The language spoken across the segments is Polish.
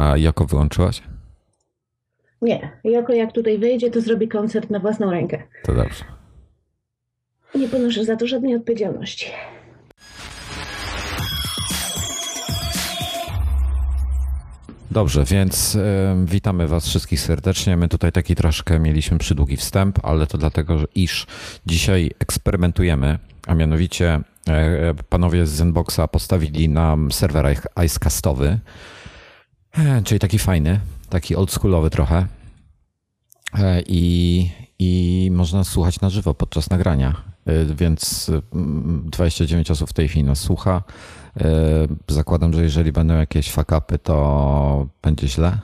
A Joko wyłączyłaś? Nie. Joko jak tutaj wyjdzie, to zrobi koncert na własną rękę. To dobrze. Nie ponoszę za to żadnej odpowiedzialności. Dobrze, więc y, witamy Was wszystkich serdecznie. My tutaj taki troszkę mieliśmy przydługi wstęp, ale to dlatego, że iż dzisiaj eksperymentujemy, a mianowicie y, panowie z Zenboxa postawili nam serwer icecastowy, y, czyli taki fajny, taki oldschoolowy trochę. I, I można słuchać na żywo podczas nagrania, więc 29 osób w tej chwili nas słucha. E, zakładam, że jeżeli będą jakieś fakapy, to będzie źle.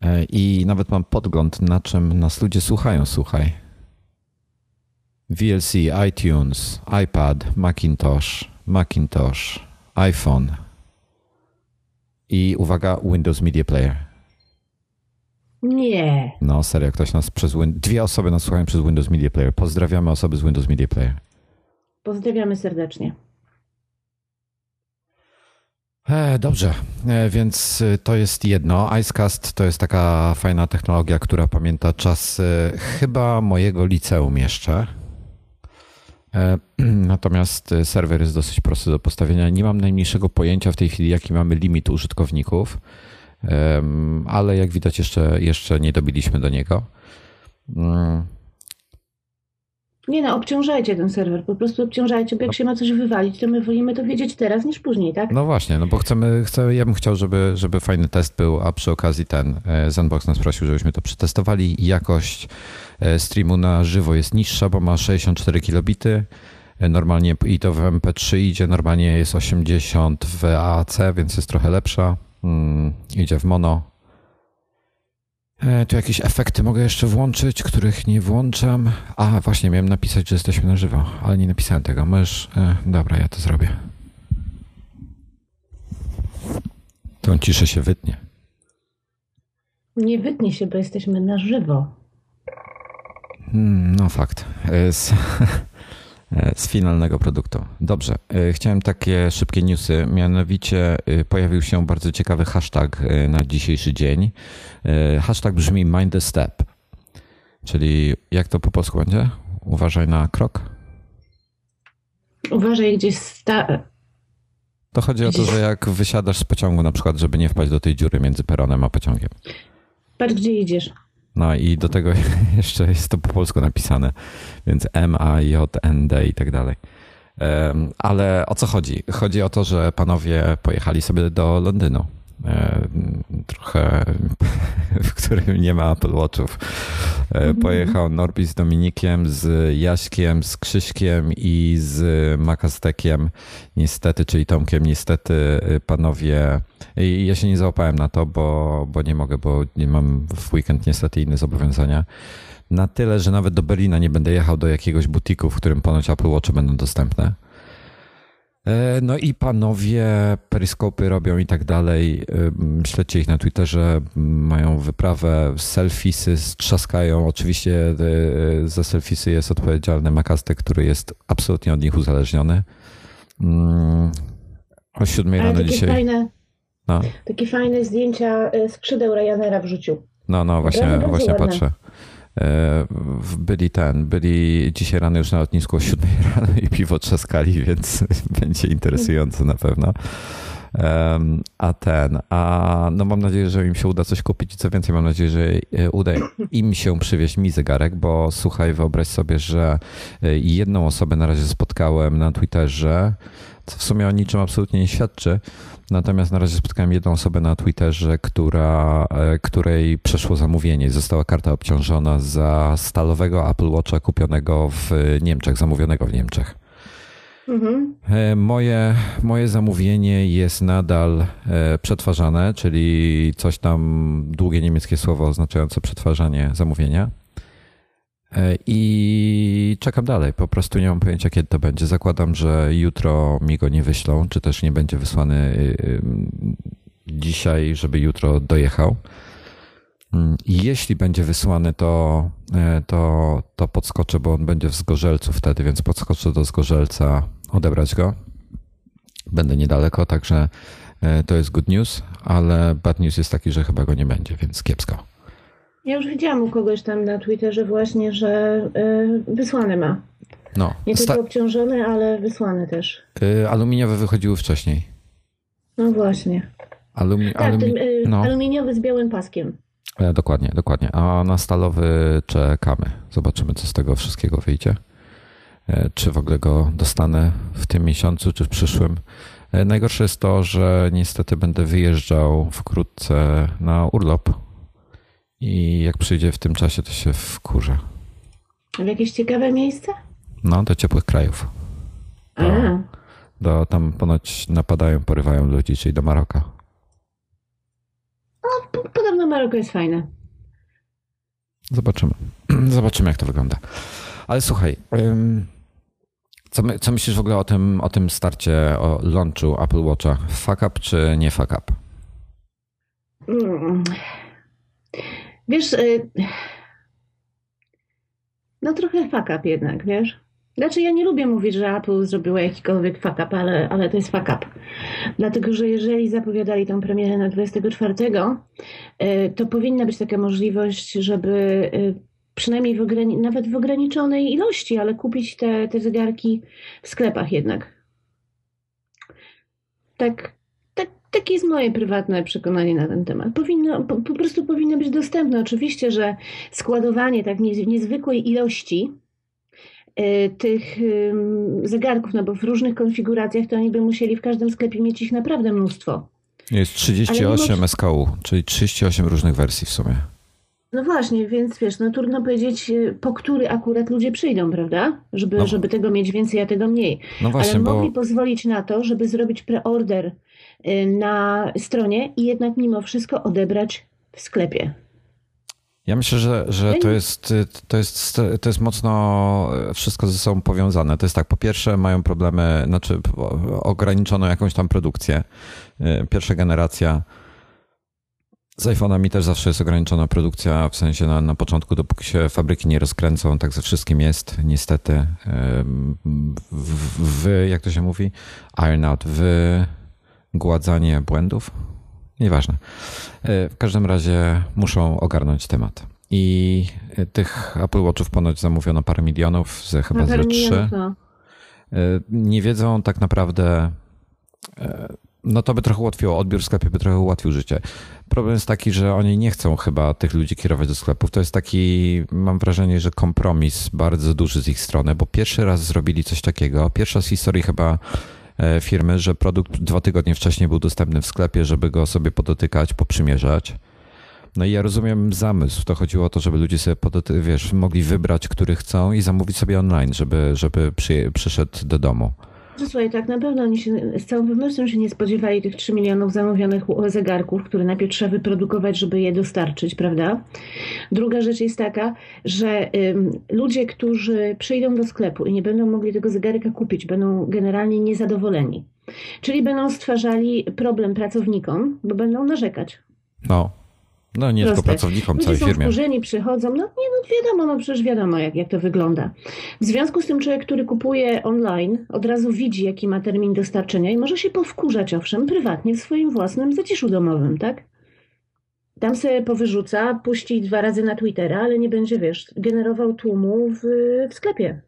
E, I nawet mam podgląd, na czym nas ludzie słuchają, słuchaj. VLC, iTunes, iPad, Macintosh, Macintosh, iPhone i uwaga, Windows Media Player. Nie. No serio, ktoś nas przez Win... Dwie osoby nas słuchają przez Windows Media Player. Pozdrawiamy osoby z Windows Media Player. Pozdrawiamy serdecznie. E, dobrze, e, więc e, to jest jedno. Icecast to jest taka fajna technologia, która pamięta czas chyba mojego liceum jeszcze. Natomiast serwer jest dosyć prosty do postawienia. Nie mam najmniejszego pojęcia w tej chwili, jaki mamy limit użytkowników, ale jak widać, jeszcze, jeszcze nie dobiliśmy do niego. Mm, nie no, obciążajcie ten serwer, po prostu obciążajcie, bo jak no. się ma coś wywalić, to my wolimy to wiedzieć teraz niż później, tak? No właśnie, no bo chcemy, chcę, ja bym chciał, żeby, żeby fajny test był, a przy okazji ten e, Zenbox nas prosił, żebyśmy to przetestowali. Jakość e, streamu na żywo jest niższa, bo ma 64 kilobity. E, normalnie i to w MP3 idzie, normalnie jest 80 w AAC, więc jest trochę lepsza. Hmm, idzie w mono, tu jakieś efekty mogę jeszcze włączyć, których nie włączam. A, właśnie, miałem napisać, że jesteśmy na żywo, ale nie napisałem tego. Możesz... E, dobra, ja to zrobię. Tą ciszę się wytnie. Nie wytnie się, bo jesteśmy na żywo. Hmm, no fakt. E, z finalnego produktu. Dobrze, e, chciałem takie szybkie newsy. Mianowicie e, pojawił się bardzo ciekawy hashtag na dzisiejszy dzień. Hashtag brzmi Mind the Step. Czyli jak to po polsku będzie? Uważaj na krok? Uważaj gdzieś sta... To chodzi o to, że jak wysiadasz z pociągu na przykład, żeby nie wpaść do tej dziury między peronem a pociągiem. Patrz, gdzie idziesz. No i do tego jeszcze jest to po polsku napisane, więc M, A, J, N, D i tak dalej. Ale o co chodzi? Chodzi o to, że panowie pojechali sobie do Londynu trochę, w którym nie ma Apple Watchów. E, mhm. Pojechał Norbi z Dominikiem, z Jaśkiem, z Krzyśkiem i z Makastekiem, niestety, czyli Tomkiem. Niestety e, panowie, ja się nie załapałem na to, bo, bo nie mogę, bo nie mam w weekend niestety inne zobowiązania. Na tyle, że nawet do Berlina nie będę jechał do jakiegoś butiku, w którym ponoć Apple Watche będą dostępne. E, no i panowie peryskopy robią i tak dalej. Śledźcie ich na Twitterze, mają wyprawę, selfiesy trzaskają. Oczywiście e, za selfiesy jest odpowiedzialny Makastek, który jest absolutnie od nich uzależniony. Mm, o siódmej rano takie dzisiaj. Fajne, no. Takie fajne zdjęcia e, skrzydeł Ryanaira wrzucił. No, no, właśnie, właśnie patrzę. E, byli ten, byli dzisiaj rano już na lotnisku o 7 rano i piwo trzaskali, więc będzie interesująco na pewno. A ten, a no mam nadzieję, że im się uda coś kupić. Co więcej, mam nadzieję, że e, uda im się przywieźć mi zegarek, bo słuchaj, wyobraź sobie, że e, jedną osobę na razie spotkałem na Twitterze, co w sumie o niczym absolutnie nie świadczy, Natomiast na razie spotkałem jedną osobę na Twitterze, która, e, której przeszło zamówienie. Została karta obciążona za stalowego Apple Watcha kupionego w Niemczech, zamówionego w Niemczech. Mhm. E, moje, moje zamówienie jest nadal e, przetwarzane, czyli coś tam, długie niemieckie słowo oznaczające przetwarzanie zamówienia. E, I czekam dalej. Po prostu nie mam pojęcia, kiedy to będzie. Zakładam, że jutro mi go nie wyślą, czy też nie będzie wysłany y, y, dzisiaj, żeby jutro dojechał. Mm, I jeśli będzie wysłany, to, e, to, to podskoczę, bo on będzie w Zgorzelcu wtedy, więc podskoczę do Zgorzelca odebrać go. Będę niedaleko, także to jest good news, ale bad news jest taki, że chyba go nie będzie, więc kiepsko. Ja już widziałam u kogoś tam na Twitterze właśnie, że wysłany ma. No, nie tylko obciążony, ale wysłany też. Aluminiowe wychodziły wcześniej. No właśnie. Alumi tak, alumi ten, no. aluminiowy z białym paskiem. E, dokładnie, dokładnie. A na stalowy czekamy. Zobaczymy, co z tego wszystkiego wyjdzie. E, czy w ogóle go dostanę w tym miesiącu, czy w przyszłym. E, najgorsze jest to, że niestety będę wyjeżdżał wkrótce na urlop i jak przyjdzie w tym czasie, to się wkurzę. W jakieś ciekawe miejsce? No, do ciepłych krajów. Do, do, tam ponoć napadają, porywają ludzi, czyli do Maroka. No, podobno Maroko jest fajne. Zobaczymy. Zobaczymy, jak to wygląda. Ale słuchaj, co, my, co myślisz w ogóle o tym, o tym starcie, o launchu Apple Watcha? Fuck up czy nie fuck up? Mm. Wiesz, y, no trochę fuck up jednak, wiesz? Znaczy ja nie lubię mówić, że Apple zrobiło jakikolwiek fuck up, ale, ale to jest fuck up. Dlatego, że jeżeli zapowiadali tą premierę na 24, y, to powinna być taka możliwość, żeby y, przynajmniej w nawet w ograniczonej ilości, ale kupić te, te zegarki w sklepach jednak. Tak, tak, takie jest moje prywatne przekonanie na ten temat. Powinno, po, po prostu powinno być dostępne. Oczywiście, że składowanie tak niezwykłej ilości tych y, zegarków, no bo w różnych konfiguracjach to oni by musieli w każdym sklepie mieć ich naprawdę mnóstwo. Jest 38 mimo... SKU, czyli 38 różnych wersji w sumie. No właśnie, więc wiesz, no trudno powiedzieć, y, po który akurat ludzie przyjdą, prawda? Żeby, no. żeby tego mieć więcej, a tego mniej. No właśnie, Ale mogli bo... pozwolić na to, żeby zrobić preorder y, na stronie i jednak mimo wszystko odebrać w sklepie. Ja myślę, że, że to, jest, y, to, jest, to jest mocno wszystko ze sobą powiązane. To jest tak, po pierwsze mają problemy, znaczy ograniczoną jakąś tam produkcję. Pierwsza generacja z iPhone'ami też zawsze jest ograniczona produkcja, w sensie na, na początku, dopóki się fabryki nie rozkręcą, tak ze wszystkim jest, niestety. W, jak to się mówi? Iron out, wygładzanie błędów? Nieważne. E, w każdym razie muszą ogarnąć temat. I tych Apple Watchów ponoć zamówiono parę milionów, z chyba ze trzy. No. E, nie wiedzą tak naprawdę e, no to by trochę ułatwiło odbiór w sklepie, by trochę ułatwił życie. Problem jest taki, że oni nie chcą chyba tych ludzi kierować do sklepów. To jest taki, mam wrażenie, że kompromis bardzo duży z ich strony, bo pierwszy raz zrobili coś takiego. Pierwsza z historii chyba e, firmy, że produkt dwa tygodnie wcześniej był dostępny w sklepie, żeby go sobie podotykać, poprzymierzać. No i ja rozumiem zamysł. To chodziło o to, żeby ludzie sobie podoty- wiesz, mogli wybrać, który chcą i zamówić sobie online, żeby, żeby przy, przyszedł do domu. Słuchaj, tak na pewno oni się, z całą pewnością się nie spodziewali tych 3 milionów zamówionych zegarków, które najpierw trzeba wyprodukować, żeby je dostarczyć, prawda? Druga rzecz jest taka, że ym, ludzie, którzy przyjdą do sklepu i nie będą mogli tego zegarka kupić, będą generalnie niezadowoleni. Czyli będą stwarzali problem pracownikom, bo będą narzekać. No, no nie Proste. tylko pracownikom, Ludzie całej są firmie. wkurzeni, przychodzą, no nie, no wiadomo, no przecież wiadomo jak, jak to wygląda. W związku z tym człowiek, który kupuje online, od razu widzi jaki ma termin dostarczenia i może się powkurzać, owszem, prywatnie w swoim własnym zaciszu domowym, tak? Tam sobie powyrzuca, puści dwa razy na Twittera, ale nie będzie, wiesz, generował tłumu w, w sklepie.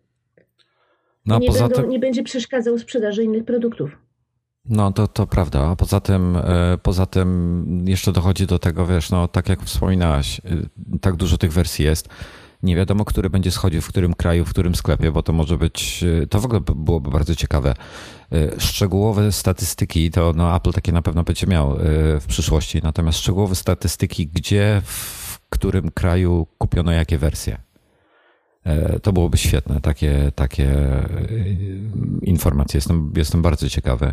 No, nie, będą, tym... nie będzie przeszkadzał sprzedaży innych produktów. No to, to prawda. Poza tym, e, poza tym jeszcze dochodzi do tego, wiesz, no tak jak wspominałaś, e, tak dużo tych wersji jest. Nie wiadomo, który będzie schodził w którym kraju, w którym sklepie, bo to może być, e, to w ogóle byłoby bardzo ciekawe. Szczegółowe statystyki, to no Apple takie na pewno będzie miał w przyszłości, natomiast szczegółowe statystyki, gdzie, w którym kraju kupiono jakie wersje. To byłoby świetne, takie, takie informacje. Jestem, jestem bardzo ciekawy.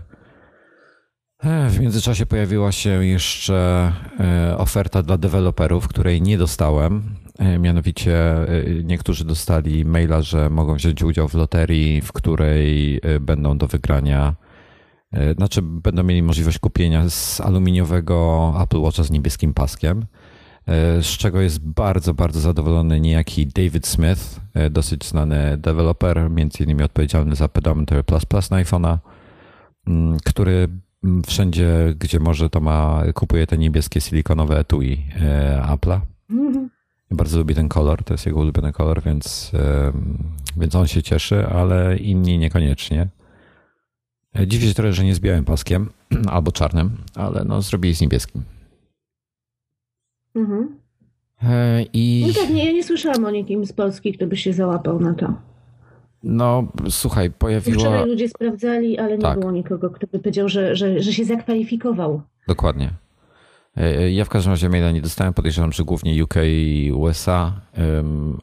E, w międzyczasie pojawiła się jeszcze e, oferta dla deweloperów, której nie dostałem. E, mianowicie niektórzy dostali maila, że mogą wziąć udział w loterii, w której będą do wygrania, znaczy będą mieli możliwość kupienia z aluminiowego Apple Watcha z niebieskim paskiem, z czego jest bardzo, bardzo zadowolony niejaki David Smith, dosyć znany deweloper, między innymi odpowiedzialny za Pedometer Plus Plus na iPhone'a, który wszędzie, gdzie może, to ma, kupuje te niebieskie silikonowe etui Apple'a. Mhm. Bardzo lubi ten kolor, to jest jego ulubiony kolor, więc, więc on się cieszy, ale inni niekoniecznie. Dziwię się trochę, że nie z białym paskiem albo czarnym, ale no zrobili z niebieskim. Mhm. E, I... No tak, nie, ja nie słyszałam o nikim z Polski, kto by się załapał na to. No, słuchaj, pojawiło... Wczoraj ludzie sprawdzali, ale nie tak. było nikogo, kto by powiedział, że, że, że się zakwalifikował. Dokładnie. E, e, ja w każdym razie maila nie dostałem, podejrzewam, że głównie UK i USA,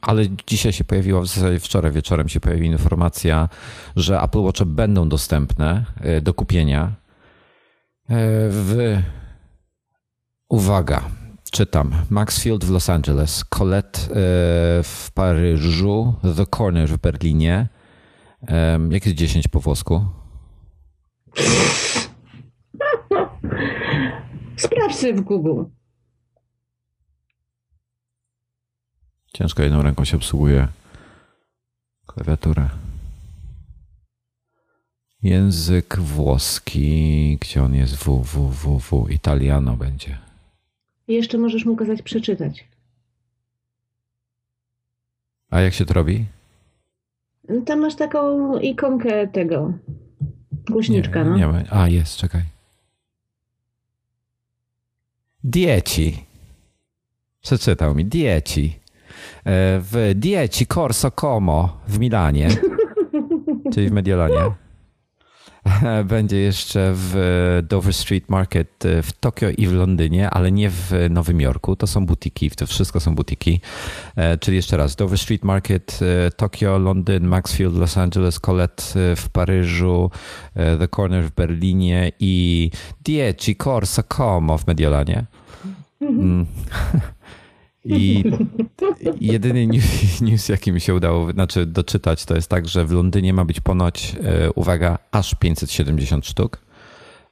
ale dzisiaj się pojawiła, w zasadzie wczoraj wieczorem się pojawiła informacja, że Apple Watch będą dostępne do kupienia w... Uwaga, czytam. Maxfield w Los Angeles, Colette e, w Paryżu, The Corner w Berlinie. Jak jest 10 po włosku? Sprawdź sobie w Google. Ciężko jedną ręką się obsługuje klawiaturę. Język włoski, gdzie on jest? W, w, w, w, italiano będzie. I jeszcze możesz mu kazać przeczytać. A jak się to robi? Tam masz taką ikonkę tego głośniczka, nie, no. Nie ma. A, jest, czekaj. Dieci. Przeczytał mi. Dieci. E, w Dieci Corso Como w Milanie, czyli w Mediolanie. będzie jeszcze w Dover Street Market e, w Tokio i w Londynie, ale nie w Nowym Jorku. To są butiki, to wszystko są butiki. E, czyli jeszcze raz, Dover Street Market, e, Tokio, Londyn, Maxfield, Los Angeles, Colette w Paryżu, The Corner w Berlinie i Dieci Corsa Como w Mediolanie. Mm. I jedyny news, jaki mi się udało znaczy doczytać, to jest tak, że w Londynie ma być ponoć, e, uwaga, aż 570 sztuk.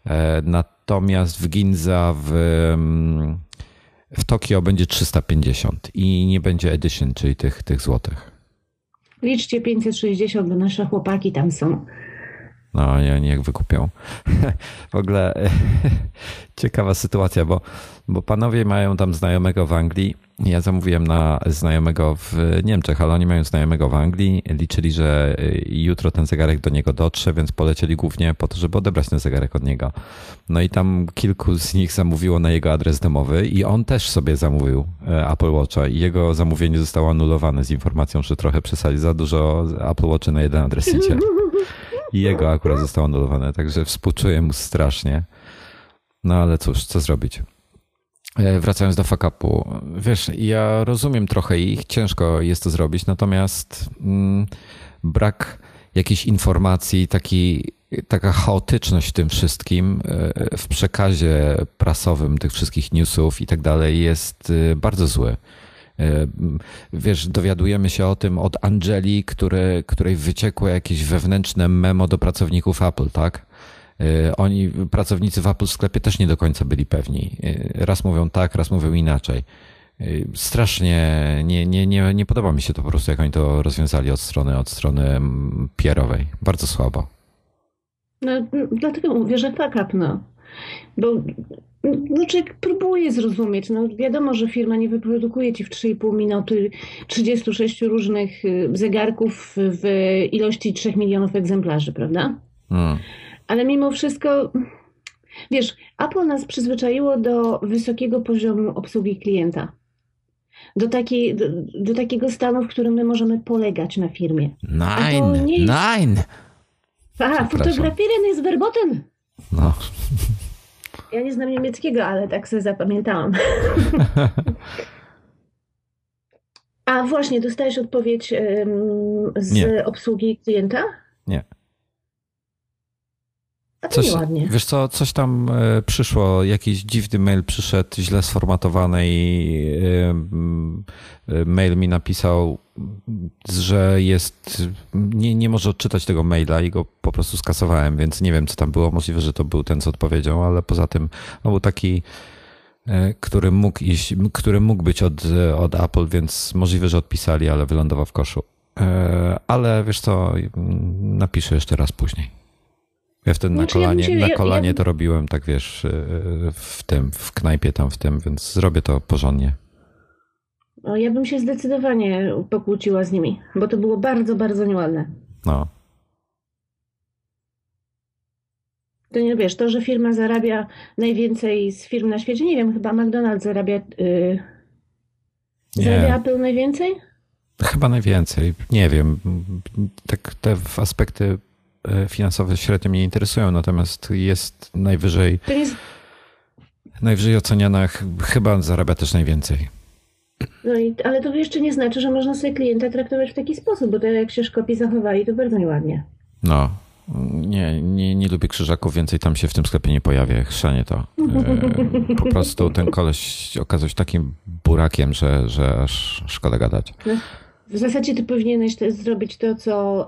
E, natomiast w Ginza w, mm, w Tokio będzie 350 i nie będzie edition, czyli tych, tych złotych. Liczcie 560, bo nasze chłopaki tam są. No, nie, nie jak wykupią. w ogóle ciekawa sytuacja, bo, bo panowie mają tam znajomego w Anglii. Ja zamówiłem na znajomego w Niemczech, ale oni mają znajomego w Anglii. Liczyli, że jutro ten zegarek do niego dotrze, więc polecieli głównie po to, żeby odebrać ten zegarek od niego. No i tam kilku z nich zamówiło na jego adres domowy i on też sobie zamówił e, Apple Watcha i jego zamówienie zostało anulowane z informacją, że trochę przesadzi za dużo Apple Watcha na jeden adres idzie. I jego akurat zostało anulowane, także współczuję mu strasznie. No ale cóż, co zrobić? E, wracając do fakapu, wiesz, ja rozumiem trochę ich, ciężko jest to zrobić, natomiast mm, brak jakiejś informacji, taki, taka chaotyczność w tym wszystkim, e, w przekazie prasowym tych wszystkich newsów i tak dalej jest e, bardzo zły. E, wiesz, dowiadujemy się o tym od Angeli, które, której wyciekło jakieś wewnętrzne memo do pracowników Apple, tak? E, oni, pracownicy w Apple sklepie też nie do końca byli pewni. E, raz mówią tak, raz mówią inaczej. Strasznie nie, nie, nie, nie podoba mi się to po prostu, jak oni to rozwiązali od strony, od strony PR-owej. Bardzo słabo. No, dlatego mówię, że tak, no. Bo no, człowiek próbuje zrozumieć. No, wiadomo, że firma nie wyprodukuje ci w 3,5 minuty 36 różnych y, zegarków w ilości 3 milionów egzemplarzy, prawda? Hmm. Ale mimo wszystko, wiesz, Apple nas przyzwyczaiło do wysokiego poziomu obsługi klienta. Do, takiej, do, do takiego stanu, w którym my możemy polegać na firmie. Nein, jest... nein. Aha, fotografieren jest verboten. No. Ja nie znam niemieckiego, ale tak sobie zapamiętałam. A właśnie, dostajesz odpowiedź z nie. obsługi klienta? Nie. To coś, nieładnie. Wiesz co, coś tam e, przyszło, jakiś dziwny mail przyszedł, źle sformatowany i e, e, mail mi napisał, że jest, nie, nie może odczytać tego maila i go po prostu skasowałem, więc nie wiem, co tam było. Możliwe, że to był ten, co odpowiedział, ale poza tym no, był taki, który mógł iść, który mógł być od, od Apple, więc możliwe, że odpisali, ale wylądował w koszu. Ale wiesz co, napiszę jeszcze raz później. Ja wtedy na Znaczy, ja bym kolanie, się- na ja- kolanie ja- to robiłem, tak wiesz, y, w tym, w knajpie tam w tym, więc zrobię to porządnie. O, ja bym się zdecydowanie pokłóciła z nimi, bo to było bardzo, bardzo nieładne. No. To nie wiesz, to, że firma zarabia najwięcej z firm na świecie, nie wiem, chyba McDonald's zarabia, yy, zarabia Apple najwięcej? chyba najwięcej. Nie wiem. Tak te aspekty e, finansowe średnio mnie interesują, natomiast jest najwyżej, jest, najwyżej oceniana, ch- chyba zarabia też najwięcej. no i, ale to jeszcze nie znaczy, że można sobie klienta traktować w taki sposób, bo to jak się szkopi zachowali, to bardzo nieładnie. No. Nie, nie, nie lubię krzyżaków, więcej tam się w tym sklepie nie pojawia. Chrzanie to. E, Po prostu ten koleś okazał się takim burakiem, że, że aż szkoda gadać. W zasadzie ty powinieneś zrobić to, co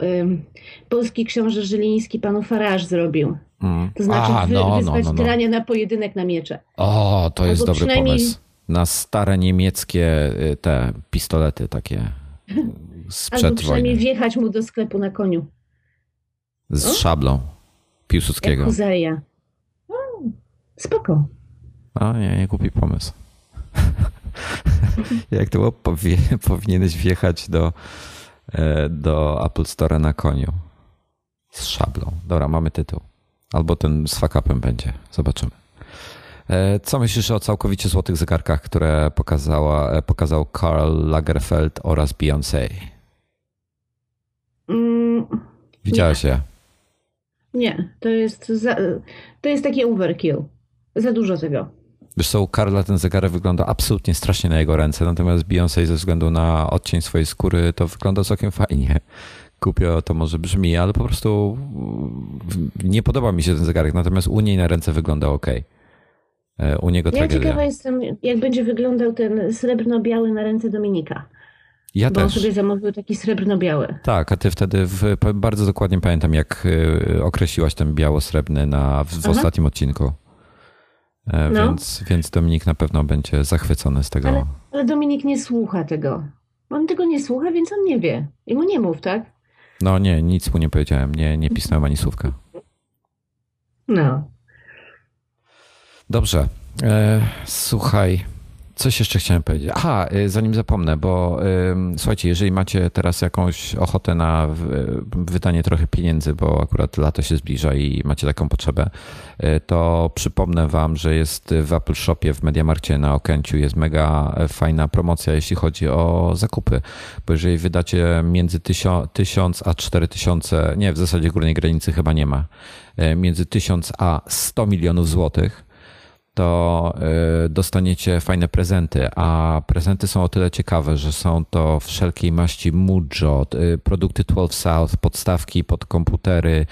polski książę Żyliński panu Farage zrobił. Mm. To znaczy A, wy, no, no, wyzwać no, no. tyrania na pojedynek na miecze. O, to jest Albo dobry przynajmniej- pomysł. Na stare niemieckie y, te pistolety takie Albo sprzed przynajmniej wojny. wjechać mu do sklepu na koniu. Z O. szablą Jak Piłsudskiego. O, spoko. A nie, nie głupi pomysł. Jak to było? Powie, powinieneś wjechać do, e, do Apple Store na koniu. Z szablą. Dobra, mamy tytuł. Albo ten z fakapem będzie. Zobaczymy. E, Co myślisz o całkowicie złotych zegarkach, które pokazała, e, pokazał Karl Lagerfeld oraz Beyoncé? Mm, Widziałaś je? nie, to jest, za, to jest takie overkill. Za dużo tego. Wiesz co, u Karla ten zegarek wygląda absolutnie strasznie na jego ręce, natomiast Beyoncé ze względu na odcień swojej skóry to wygląda całkiem fajnie. Kupio to może brzmi, ale po prostu nie podoba mi się ten zegarek, natomiast u niej na ręce wygląda ok. U niego Ja tragedia. ciekawa jestem, jak będzie wyglądał ten srebrno-biały na ręce Dominika. Ja Bo on też. sobie zamówił taki srebrno-biały. Tak, a ty wtedy w, bardzo dokładnie pamiętam, jak y, określiłaś ten biało-srebrny na, w, w ostatnim odcinku. E, No. Więc, więc Dominik na pewno będzie zachwycony z tego. Ale, ale Dominik nie słucha tego. On tego nie słucha, więc on nie wie. I mu nie mów, tak? No nie, nic mu nie powiedziałem, nie, nie pisałem ani słówka. No. Dobrze. E, słuchaj, coś jeszcze chciałem powiedzieć. Aha, e, zanim zapomnę, bo słuchajcie, jeżeli macie teraz jakąś ochotę na w- wydanie trochę pieniędzy, bo akurat lato się zbliża i macie taką potrzebę, e, to przypomnę wam, że jest w Apple Shopie w Mediamarkcie na Okęciu jest mega fajna promocja, jeśli chodzi o zakupy, bo jeżeli wydacie między 1000 a 4000, nie, w zasadzie górnej granicy chyba nie ma, e, między 1000 a 100 milionów złotych, to y, dostaniecie fajne prezenty, a prezenty są o tyle ciekawe, że są to wszelkiej maści Mujo, y, produkty 12 South, podstawki pod komputery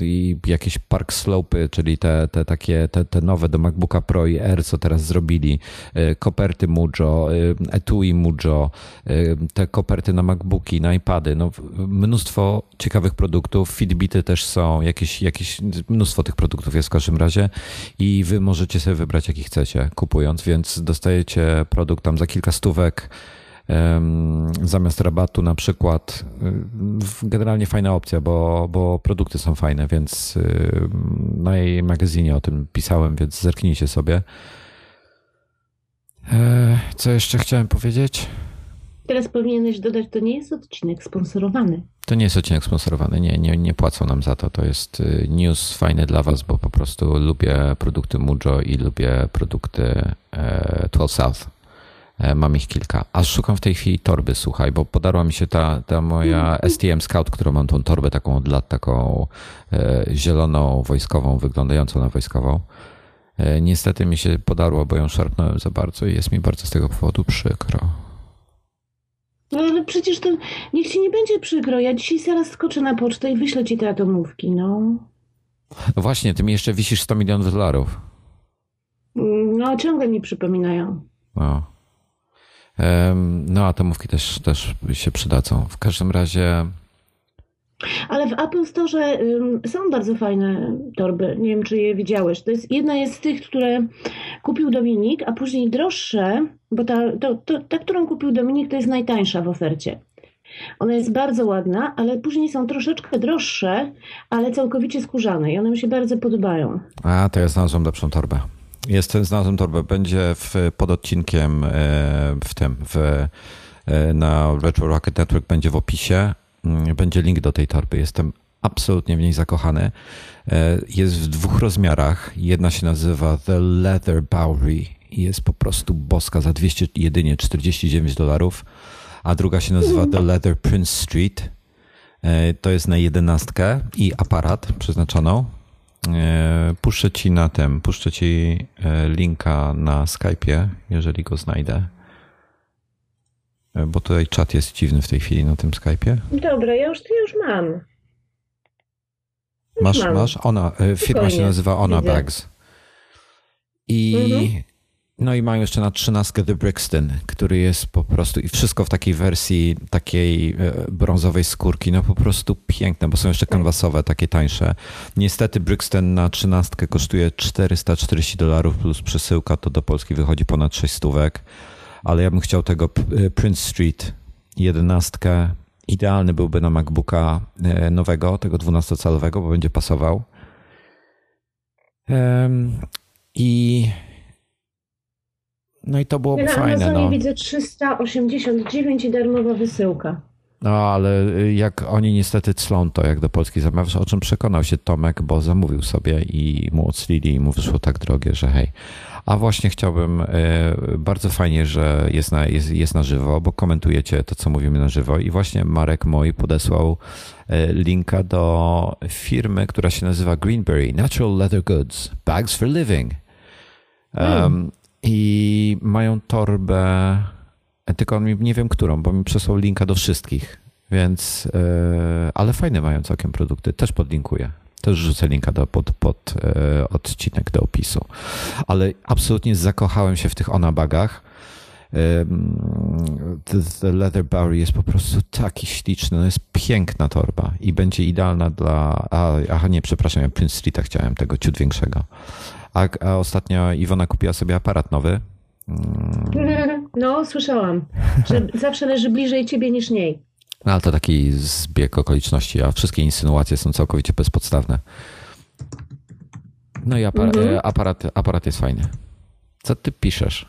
i jakieś Park Slope, czyli te, te takie te, te nowe do MacBooka Pro i R, co teraz zrobili, y, koperty Mujo, etui Mujo, te koperty na MacBooki, na iPady, no mnóstwo ciekawych produktów, Fitbity też są, jakieś, jakieś mnóstwo tych produktów jest w każdym razie i wy możecie sobie wybrać jaki chcecie kupując, więc dostajecie produkt tam za kilka stówek zamiast rabatu na przykład. Y, Generalnie fajna opcja, bo, bo produkty są fajne, więc y, na jej magazynie o tym pisałem, więc zerknijcie sobie. E, Co jeszcze chciałem powiedzieć? Teraz powinieneś dodać, to nie jest odcinek sponsorowany. To nie jest odcinek sponsorowany, nie, nie, nie płacą nam za to. To jest y, news fajny dla Was, bo po prostu lubię produkty Mujo i lubię produkty e, 12 South. E, Mam ich kilka. Aż szukam w tej chwili torby, słuchaj, bo podarła mi się ta, ta moja STM Scout, którą mam tą torbę taką od lat, taką e, zieloną, wojskową, wyglądającą na wojskową. E, Niestety mi się podarło, bo ją szarpnąłem za bardzo i jest mi bardzo z tego powodu przykro. No ale przecież to niech ci nie będzie przykro. Ja dzisiaj zaraz skoczę na pocztę i wyślę ci te atomówki, no. No właśnie, ty mi jeszcze wisisz 100 milionów dolarów. No, ciągle mi przypominają. No. No, atomówki też, też się przydadzą. W każdym razie, Ale w Apple Store są bardzo fajne torby. Nie wiem, czy je widziałeś. To jest, jedna jest z tych, które kupił Dominik, a później droższe, bo ta, to, to, ta, którą kupił Dominik, to jest najtańsza w ofercie. Ona jest bardzo ładna, ale później są troszeczkę droższe, ale całkowicie skórzane i one mi się bardzo podobają. A, to ja znalazłem lepszą torbę. Jestem, znalazłem torbę. Będzie w, pod odcinkiem e, w tym, w, e, na Retro Rocket Network będzie w opisie. Mm, będzie link do tej torby. Jestem absolutnie w niej zakochany. E, jest w dwóch rozmiarach. Jedna się nazywa The Leather Bowery i jest po prostu boska za 200 jedynie 49 dolarów, a druga się nazywa The Leather Prince Street. To jest na jedenastkę i aparat przeznaczoną. E, puszczę ci na tym, puszczę ci e, linka na Skype'ie, jeżeli go znajdę. E, bo tutaj czat jest dziwny w tej chwili na tym Skype'ie. Dobra, ja już, ja już mam. Masz, mam. masz? Ona, firma się nazywa Ona Widzę. Bags. I mhm. No i mają jeszcze na trzynastkę The Brixton, który jest po prostu i wszystko w takiej wersji takiej e, brązowej skórki, no po prostu piękne, bo są jeszcze kanwasowe, takie tańsze. Niestety Brixton na trzynastkę kosztuje 440 dolarów plus przesyłka, to do Polski wychodzi ponad 6 stówek, ale ja bym chciał tego e, Prince Street jedenastkę. Idealny byłby na MacBooka e, nowego, tego 12-calowego, bo będzie pasował. I no i to byłoby ja fajne. Na no. widzę 389 i darmowa wysyłka. No ale jak oni niestety clą to, jak do Polski zamawiasz, o czym przekonał się Tomek, bo zamówił sobie i mu oclili i mu wyszło tak drogie, że hej. A właśnie chciałbym, e, bardzo fajnie, że jest na, jest, jest na żywo, bo komentujecie to, co mówimy na żywo i właśnie Marek mój podesłał e, linka do firmy, która się nazywa Greenberry Natural Leather Goods, Bags for Living. Um, i mają torbę, tylko nie wiem którą, bo mi przesłał linka do wszystkich, więc, e, ale fajne mają całkiem produkty, też podlinkuję. Też rzucę linka do, pod, pod e, odcinek do opisu. Ale absolutnie zakochałem się w tych onabagach. The Leather Bowery jest po prostu taki śliczny, no jest piękna torba i będzie idealna dla. A, aha, nie, przepraszam, ja Prince Streeta chciałem, tego ciut większego. A, a ostatnio Iwona kupiła sobie aparat nowy. No, słyszałam, że zawsze leży bliżej ciebie niż niej. No, ale to taki zbieg okoliczności, a wszystkie insynuacje są całkowicie bezpodstawne. No i aparat, mhm. aparat, aparat jest fajny. Co ty piszesz?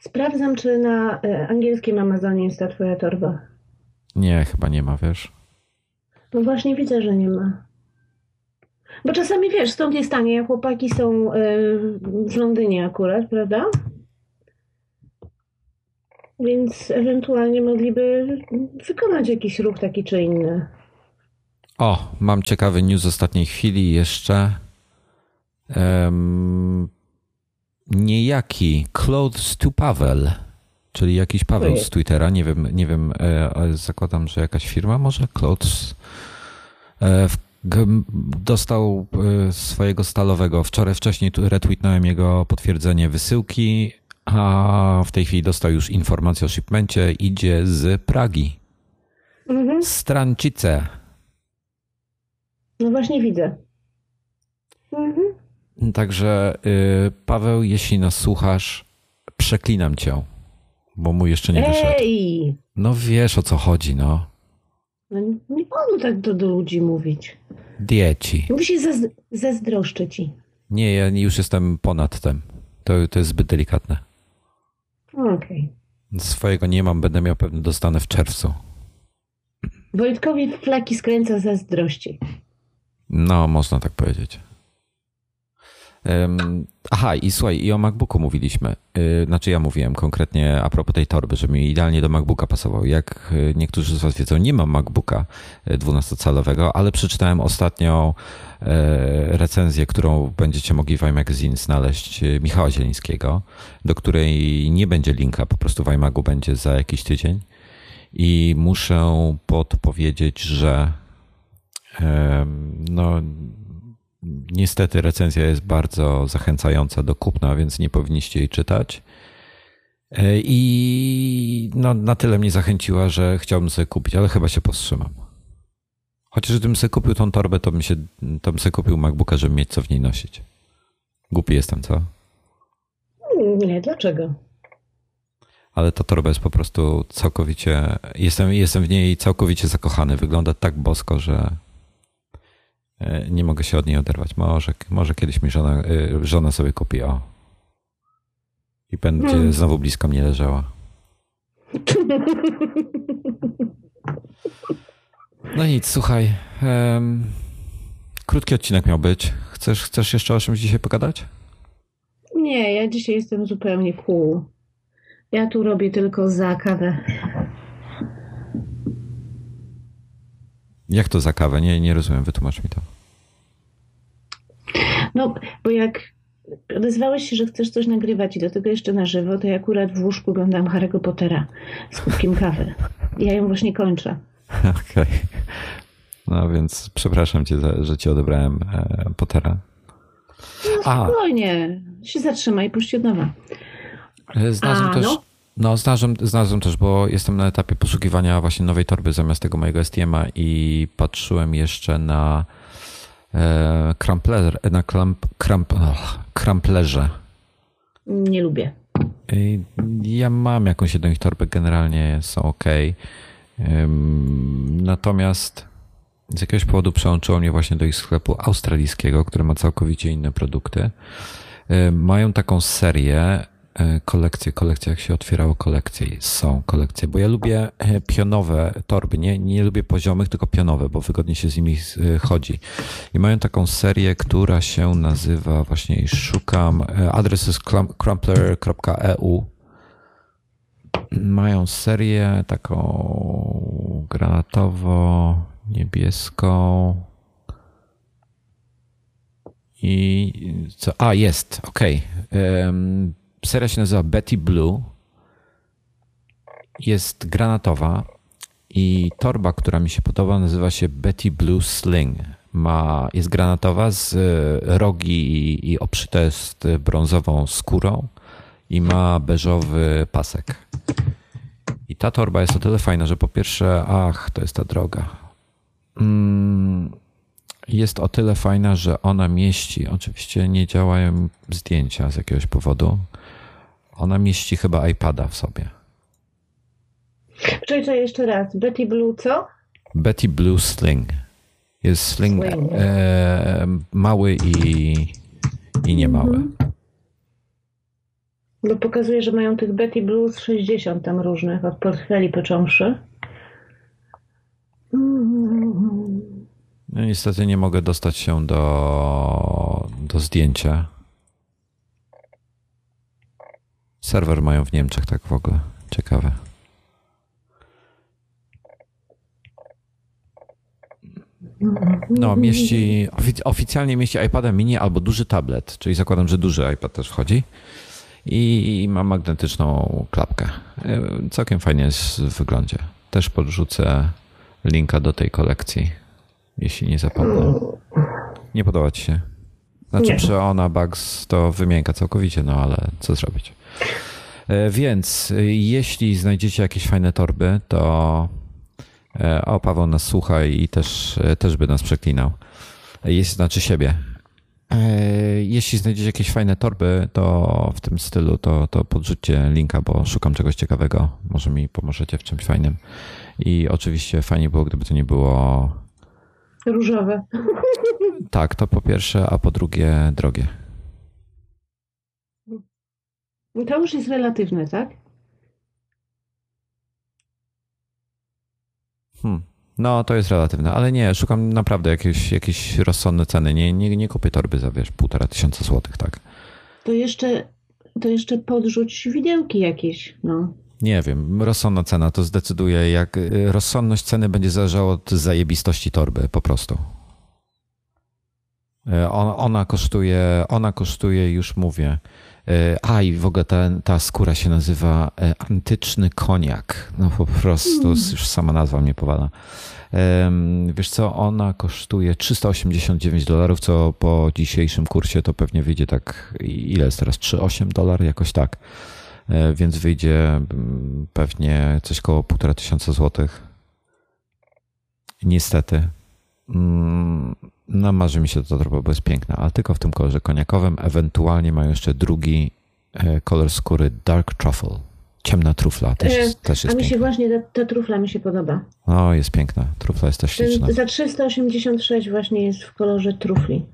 Sprawdzam, czy na e, angielskim Amazonie jest ta twoja torba. Nie, chyba nie ma, wiesz. No właśnie widzę, że nie ma. Bo czasami wiesz, stąd jest tanie, chłopaki są e, w Londynie akurat, prawda? Więc ewentualnie mogliby wykonać jakiś ruch taki czy inny. O, mam ciekawy news z ostatniej chwili jeszcze. Um, niejaki Clothes to Paweł, czyli jakiś Paweł z Twittera, nie wiem, nie wiem, e, zakładam, że jakaś firma może Clothes. E, dostał e, swojego stalowego. Wczoraj wcześniej retweetnąłem jego potwierdzenie wysyłki, a w tej chwili dostał już informację o shipmencie. Idzie z Pragi. Mhm. Strancice. No właśnie widzę. Mhm. Także y, Paweł, jeśli nas słuchasz, przeklinam cię, bo mu jeszcze nie wyszedł. Ej! No wiesz o co chodzi, no. No, nie wolno tak do, do ludzi mówić. Dieci. Musi się zazdroszczę ci. Nie, ja już jestem ponad tym. To, to jest zbyt delikatne. Okej. Okay. Swojego nie mam, będę miał pewnie dostanę w czerwcu. Wojtkowi flaki skręca zazdrości. No, można tak powiedzieć. Aha, i słuchaj, i o MacBooku mówiliśmy. Y, znaczy ja mówiłem konkretnie a propos tej torby, że mi idealnie do MacBooka pasował. Jak y, niektórzy z Was wiedzą, nie mam MacBooka 12-calowego, y, ale przeczytałem ostatnio recenzję, którą będziecie mogli w iMagazine znaleźć Michała Zielińskiego, do której nie będzie linka, po prostu w iMagu będzie za jakiś tydzień. I muszę podpowiedzieć, że no Niestety recenzja jest bardzo zachęcająca do kupna, więc nie powinniście jej czytać. E, I no, na tyle mnie zachęciła, że chciałbym sobie kupić, ale chyba się powstrzymam. Chociaż gdybym sobie kupił tą torbę, to bym, się, to bym sobie kupił MacBooka, żeby mieć co w niej nosić. Głupi jestem, co? Nie, dlaczego? ale ta torba jest po prostu całkowicie, jestem, jestem w niej całkowicie zakochany. Wygląda tak bosko, że nie mogę się od niej oderwać. Może, może kiedyś mi żona, e, żona sobie kupi, o. I będzie hmm. znowu blisko mnie leżała. No nic, słuchaj. Um, krótki odcinek miał być. Chcesz, chcesz jeszcze o czymś dzisiaj pogadać? Nie, ja dzisiaj jestem zupełnie cool. Ja tu robię tylko za kawę. Jak to za kawę? Nie, nie rozumiem, wytłumacz mi to. No, bo jak odezwałeś się, że chcesz coś nagrywać i do tego jeszcze na żywo, to ja akurat w łóżku oglądam Harry'ego Pottera z kubkiem kawy. Ja ją właśnie kończę. Okej. Okay. No więc przepraszam cię, że ci odebrałem e, Pottera. No, spokojnie. Się zatrzymaj i puść od nowa. E, znalazłem A, też, no. No znalazłem, znalazłem też, bo jestem na etapie poszukiwania właśnie nowej torby zamiast tego mojego STM-a i patrzyłem jeszcze na e, krampler, na kramp, kramp, oh, kramplerze. Nie lubię. Ja mam jakąś jedną ich torbę, generalnie są ok. Natomiast z jakiegoś powodu przełączyło mnie właśnie do ich sklepu australijskiego, który ma całkowicie inne produkty. Mają taką serię E, kolekcje, kolekcje, jak się otwierało kolekcje, są kolekcje, bo ja lubię e, pionowe torby, nie, nie lubię poziomych, tylko pionowe, bo wygodnie się z nimi e, chodzi. I mają taką serię, która się nazywa, właśnie szukam, adres jest crumpler.eu. Mają serię taką granatowo-niebieską, i co? A, jest, okej. Okay seria się nazywa Betty Blue. Jest granatowa i torba, która mi się podoba, nazywa się Betty Blue Sling. Ma, jest granatowa z e, rogi i, i obszyta jest brązową skórą i ma beżowy pasek. I ta torba jest o tyle fajna, że po pierwsze, ach, to jest ta droga. Mm, jest o tyle fajna, że ona mieści, oczywiście nie działają zdjęcia z jakiegoś powodu, ona mieści chyba iPada w sobie. Czekaj, jeszcze raz. Betty Blue co? Betty Blue Sling. Jest sling, sling. E, mały i, i niemały. Mhm. Bo pokazuje, że mają tych Betty Blue z 60 tam różnych, od portfeli począwszy. No niestety nie mogę dostać się do, do zdjęcia. Serwer mają w Niemczech, tak w ogóle. Ciekawe. No, mieści, oficjalnie mieści iPada mini albo duży tablet, czyli zakładam, że duży iPad też wchodzi. I ma magnetyczną klapkę. E, całkiem fajnie jest w wyglądzie. Też podrzucę linka do tej kolekcji, jeśli nie zapomnę. Nie podoba ci się? Znaczy, nie. przy Ona Bugs to wymienka całkowicie, no ale co zrobić? E, więc e, jeśli znajdziecie jakieś fajne torby, to e, o, Paweł nas słucha i też, też by nas przeklinał. Jest, znaczy siebie. Jeśli znajdziecie jakieś fajne torby, to w tym stylu, to, to podrzućcie linka, bo szukam czegoś ciekawego. Może mi pomożecie w czymś fajnym. I oczywiście fajnie było, gdyby to nie było różowe. Tak, to po pierwsze, a po drugie drogie. To już jest relatywne, tak? Hmm. No, to jest relatywne, ale nie, szukam naprawdę jakieś, jakieś rozsądne ceny. Nie, nie, nie kupię torby za, wiesz, półtora tysiąca złotych, tak? To jeszcze, to jeszcze podrzuć widełki jakieś, no. Nie wiem, rozsądna cena to zdecyduje, jak y, rozsądność ceny będzie zależała od zajebistości torby, po prostu. Y, ona, ona kosztuje, ona kosztuje, już mówię, a i w ogóle ta, ta skóra się nazywa e, antyczny koniak. No po prostu, mm. już sama nazwa mnie powala. Wiesz co, ona kosztuje 389 dolarów, co po dzisiejszym kursie to pewnie wyjdzie tak, ile jest teraz? 3,8 dolar, jakoś tak. E, więc wyjdzie mm, pewnie coś koło półtora tysiąca złotych. Niestety. Mm, no, marzy mi się to trochę, bo jest piękna, ale tylko w tym kolorze koniakowym. Ewentualnie mają jeszcze drugi e, kolor skóry Dark Truffle, ciemna trufla też, E, też A jest mi się piękna. właśnie ta, ta trufla mi się podoba. O, jest piękna. Trufla jest też śliczna. Ten, za 386 właśnie jest w kolorze trufli.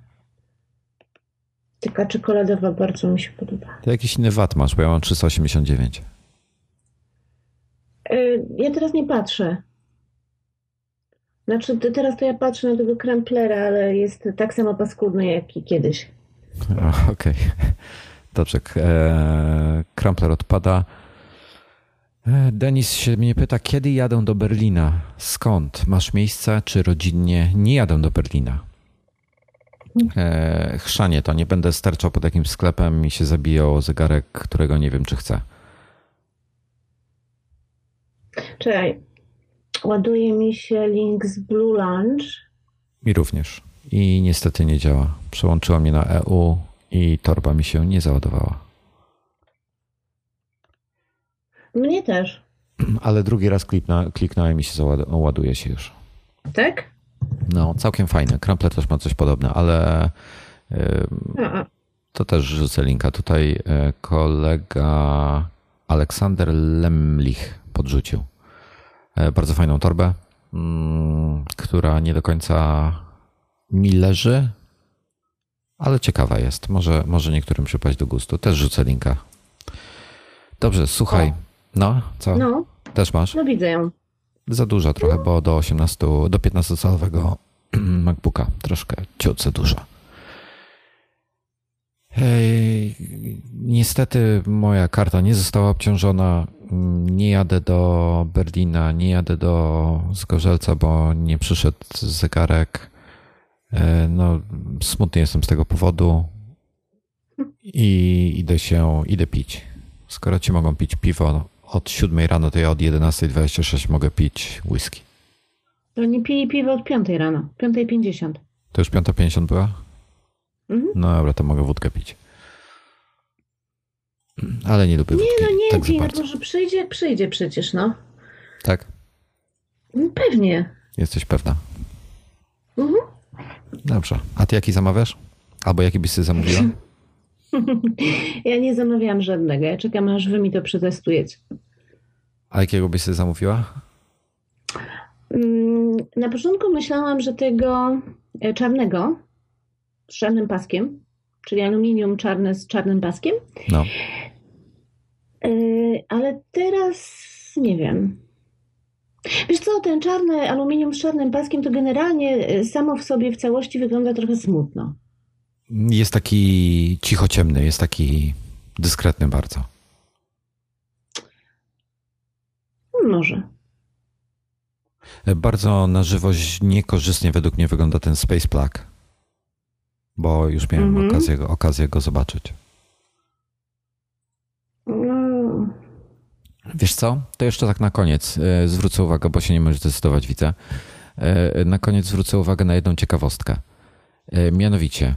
Taka czekoladowa bardzo mi się podoba. Ty jakiś inny VAT masz, bo ja mam 389. E, Ja teraz nie patrzę. Znaczy, te- teraz to ja patrzę na tego kremplera, ale jest tak samo paskudny jak i kiedyś. Okej. Dobrze. k- E, Krampler odpada. E, Denis się mnie pyta, kiedy jadę do Berlina? Skąd? Masz miejsce, czy rodzinnie? Nie jadę do Berlina. E, chrzanie to, nie będę sterczał pod jakimś sklepem i się zabijał zegarek, którego nie wiem, czy chcę. Czekaj. Ładuje mi się link z Blue Lunch. Mi również. I niestety nie działa. Przełączyła mnie na EU i torba mi się nie załadowała. Mnie też. Ale drugi raz klikna, kliknąłem i się załad- ładuje się już. Tak? No, całkiem fajne. Crumpler też ma coś podobne, ale y, a. to też rzucę linka. Tutaj y, kolega Aleksander Lemlich podrzucił bardzo fajną torbę, mm, która nie do końca mi leży, ale ciekawa jest. Może, może niektórym przypaść do gustu. Też rzucę linka. Dobrze, słuchaj. O. No, co? No, Też masz? no widzę ją. Za dużo trochę, bo do 18, do 15-calowego MacBooka troszkę ciut za dużo. Hej, niestety moja karta nie została obciążona. Nie jadę do Berlina, nie jadę do Zgorzelca, bo nie przyszedł zegarek. E, No, smutny jestem z tego powodu i idę się, idę pić. Skoro ci mogą pić piwo od 7 rano, to ja od 11.26 mogę pić whisky. Oni pili piwo od 5 rano. 5.50. To już 5.50 była? Mhm. No dobra, to mogę wódkę pić. Ale nie lubię Nie, wódki no nie tak pij, no bardzo. to, że przyjdzie, jak przyjdzie przecież, no. Tak? No Pewnie. Jesteś pewna? Mhm. Dobrze. A ty jaki zamawiasz? Albo jaki byś sobie zamówiła? Ja nie zamawiałam żadnego. Ja czekam, aż wy mi to przetestujecie. A jakiego byś sobie zamówiła? Mm, Na początku myślałam, że tego e, czarnego z czarnym paskiem, czyli aluminium czarne z czarnym paskiem, No. E, ale teraz nie wiem. Wiesz co, ten czarny aluminium z czarnym paskiem to generalnie e, samo w sobie w całości wygląda trochę smutno. Jest taki cicho ciemny, jest taki dyskretny bardzo. Może. Bardzo na żywość niekorzystnie według mnie wygląda ten Space Plug. Bo już miałem Mhm. okazję, okazję go zobaczyć. No, Wiesz co? To jeszcze tak na koniec e, zwrócę uwagę, bo się nie możesz zdecydować, widzę. E, Na koniec zwrócę uwagę na jedną ciekawostkę. E, Mianowicie,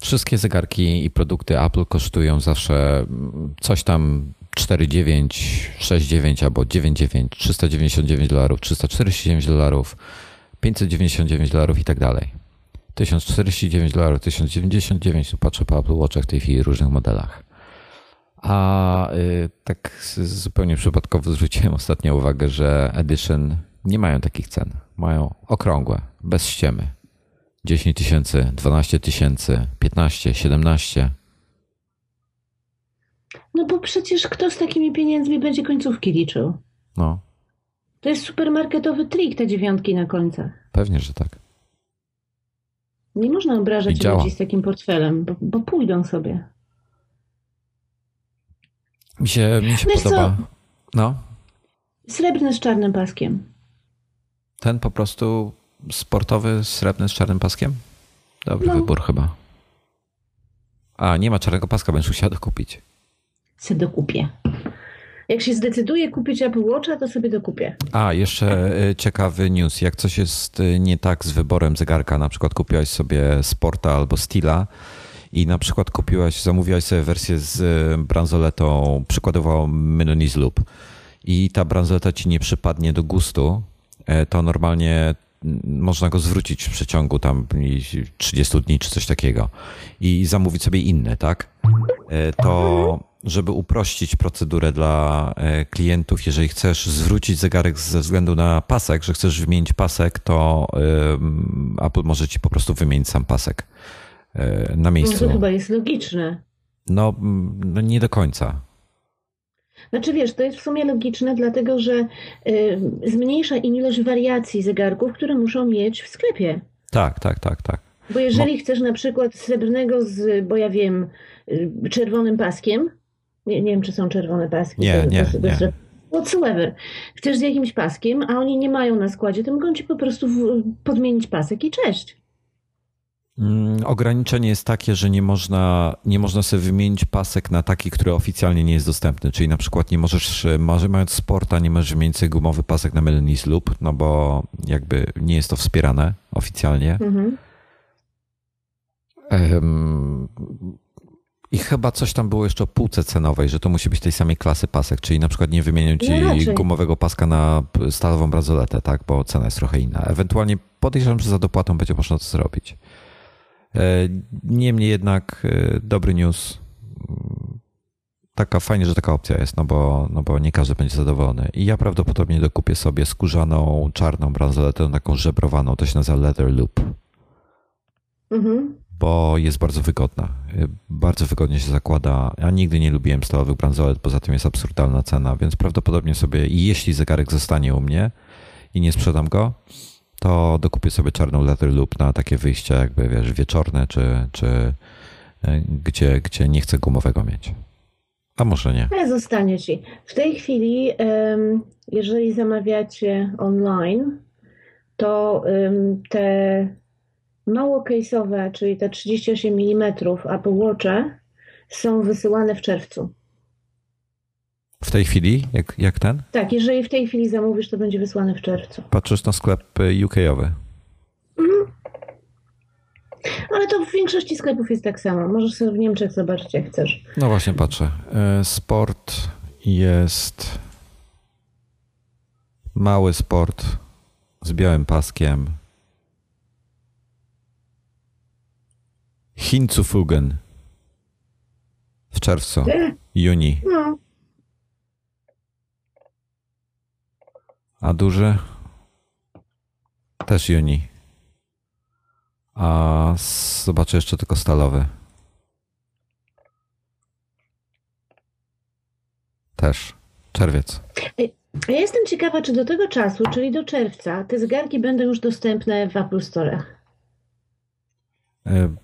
wszystkie zegarki i produkty Apple kosztują zawsze mm, coś tam 4,9, 6,9 albo 9,9, 399 dolarów, 349 dolarów, 599 dolarów i tak dalej. 1049 dolarów, 1099, tu patrzę po Apple Watchach w tej chwili różnych modelach. A y, tak zupełnie przypadkowo zwróciłem ostatnio uwagę, że Edition nie mają takich cen. Mają okrągłe, bez ściemy. 10 tysięcy, 12 tysięcy, 15, 17. no bo przecież kto z takimi pieniędzmi będzie końcówki liczył? No, To jest supermarketowy trik, te dziewiątki na końcach. pewnie, że tak. Nie można obrażać ludzi z takim portfelem, bo, bo pójdą sobie. Mi się, mi się Wiesz podoba. No, Srebrny z czarnym paskiem. ten po prostu sportowy, srebrny z czarnym paskiem? Dobry No. wybór chyba. A, nie ma czarnego paska, będziesz musiała dokupić. Se dokupię. Jak się zdecyduję kupić Apple Watcha, to sobie dokupię. A, jeszcze y, ciekawy news. Jak coś jest y, nie tak z wyborem zegarka, na przykład kupiłaś sobie Sporta albo Stila na przykład kupiłaś, zamówiłaś sobie wersję z y, bransoletą, przykładowo Menonis Loop i ta bransoleta ci nie przypadnie do gustu, e, to normalnie mm, można go zwrócić w przeciągu tam i 30 dni czy coś takiego. I zamówić sobie inny, tak? E, To żeby uprościć procedurę dla e, klientów, jeżeli chcesz zwrócić zegarek ze względu na pasek, że chcesz wymienić pasek, to Apple może ci po prostu wymienić sam pasek. e, na miejscu. No to chyba jest logiczne. No, no nie do końca. Znaczy wiesz, to jest w sumie logiczne, dlatego że y, zmniejsza im ilość wariacji zegarków, które muszą mieć w sklepie. Tak, tak, tak, tak. Bo jeżeli chcesz na przykład srebrnego z, bo ja wiem, y, czerwonym paskiem, nie, nie wiem, czy są czerwone paski. Nie, nie, nie. Whatsoever. Chcesz z jakimś paskiem, a oni nie mają na składzie, to mogą ci po prostu podmienić pasek i cześć. Mm, ograniczenie jest takie, że nie można, nie można sobie wymienić pasek na taki, który oficjalnie nie jest dostępny. Czyli na przykład nie możesz, może mając sporta, nie możesz wymienić sobie gumowy pasek na Melanis lub, no bo jakby nie jest to wspierane oficjalnie. Mhm. Um, i chyba coś tam było jeszcze o półce cenowej, że to musi być tej samej klasy pasek, czyli na przykład nie wymienią ci no gumowego paska na stalową bransoletę, tak, bo cena jest trochę inna. Ewentualnie podejrzewam, że za dopłatą będzie można to zrobić. E, niemniej jednak e, dobry news. Taka fajnie, że taka opcja jest, no bo, no bo nie każdy będzie zadowolony. I ja prawdopodobnie dokupię sobie skórzaną, czarną bransoletę, taką żebrowaną, to się nazywa Leather Loop. Mhm bo jest bardzo wygodna. Bardzo wygodnie się zakłada. Ja nigdy nie lubiłem stalowych bransolet, poza tym jest absurdalna cena, więc prawdopodobnie sobie, jeśli zegarek zostanie u mnie i nie sprzedam go, to dokupię sobie czarną leather loop na takie wyjście jakby, wiesz, wieczorne, czy, czy e, gdzie, gdzie nie chcę gumowego mieć. A może nie. Zostanie ci. W tej chwili, jeżeli zamawiacie online, to te mało case'owe, czyli te 38 mm Apple Watche są wysyłane w czerwcu. W tej chwili? Jak, jak ten? Tak, jeżeli w tej chwili zamówisz, to będzie wysłane w czerwcu. Patrzysz na sklep UK-owy? Mhm. Ale to w większości sklepów jest tak samo. Możesz sobie w Niemczech zobaczyć, jak chcesz. No właśnie, patrzę. E, sport jest mały sport z białym paskiem, Hinzufugen w czerwcu, juni. No. A duży? Też juni. A zobaczę jeszcze tylko stalowy. Też. Czerwiec. Ja jestem ciekawa, czy do tego czasu, czyli do czerwca, te zegarki będą już dostępne w Apple Store'ach. E,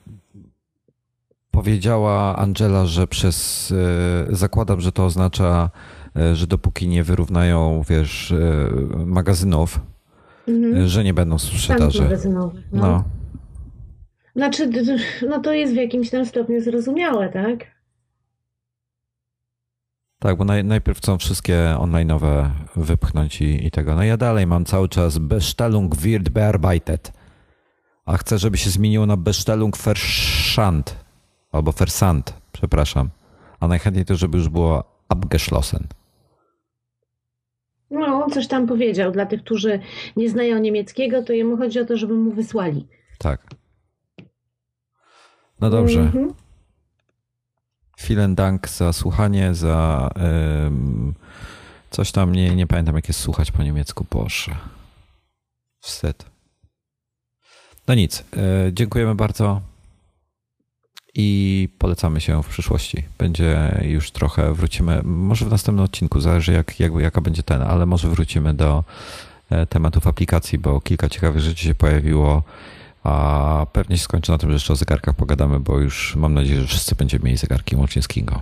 powiedziała Angela, że przez, e, zakładam, że to oznacza, że dopóki nie wyrównają, wiesz, e, magazynów, mhm. że nie będą sprzedaży. No. no. Znaczy, no to jest w jakimś tam stopniu zrozumiałe, tak? Tak, bo naj, najpierw chcą wszystkie online'owe wypchnąć i, i, tego. No ja dalej mam cały czas Bestellung wird bearbeitet. A chcę, żeby się zmieniło na Bestellung verschand albo Versand, przepraszam. A najchętniej to, żeby już było abgeschlossen. No, on coś tam powiedział. Dla tych, którzy nie znają niemieckiego, to jemu chodzi o to, żeby mu wysłali. Tak. No dobrze. Mhm. Vielen Dank za słuchanie, za um, coś tam, nie, nie pamiętam jak jest słuchać po niemiecku, Boże. Wstyd. No nic, e, dziękujemy bardzo i polecamy się w przyszłości. Będzie już trochę, wrócimy, może w następnym odcinku, zależy jak, jak, jaka będzie ten, ale może wrócimy do e, tematów aplikacji, bo kilka ciekawych rzeczy się pojawiło, a pewnie się skończy na tym, że jeszcze o zegarkach pogadamy, bo już mam nadzieję, że wszyscy będziemy mieli zegarki łącznie z Kingą.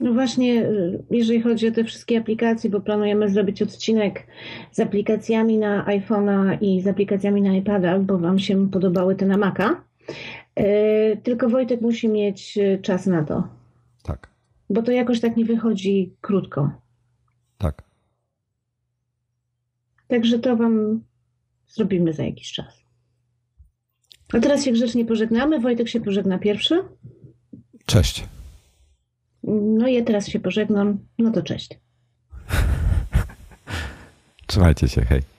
No właśnie, jeżeli chodzi o te wszystkie aplikacje, bo planujemy zrobić odcinek z aplikacjami na iPhone'a i z aplikacjami na iPada, bo Wam się podobały te na Maca. E, tylko Wojtek musi mieć e, czas na to. Tak. Bo to jakoś tak nie wychodzi krótko. Tak. Także to Wam zrobimy za jakiś czas. A teraz się grzecznie pożegnamy. Wojtek się pożegna pierwszy. Cześć. No i ja teraz się pożegnam. No to cześć. Trzymajcie się, hej.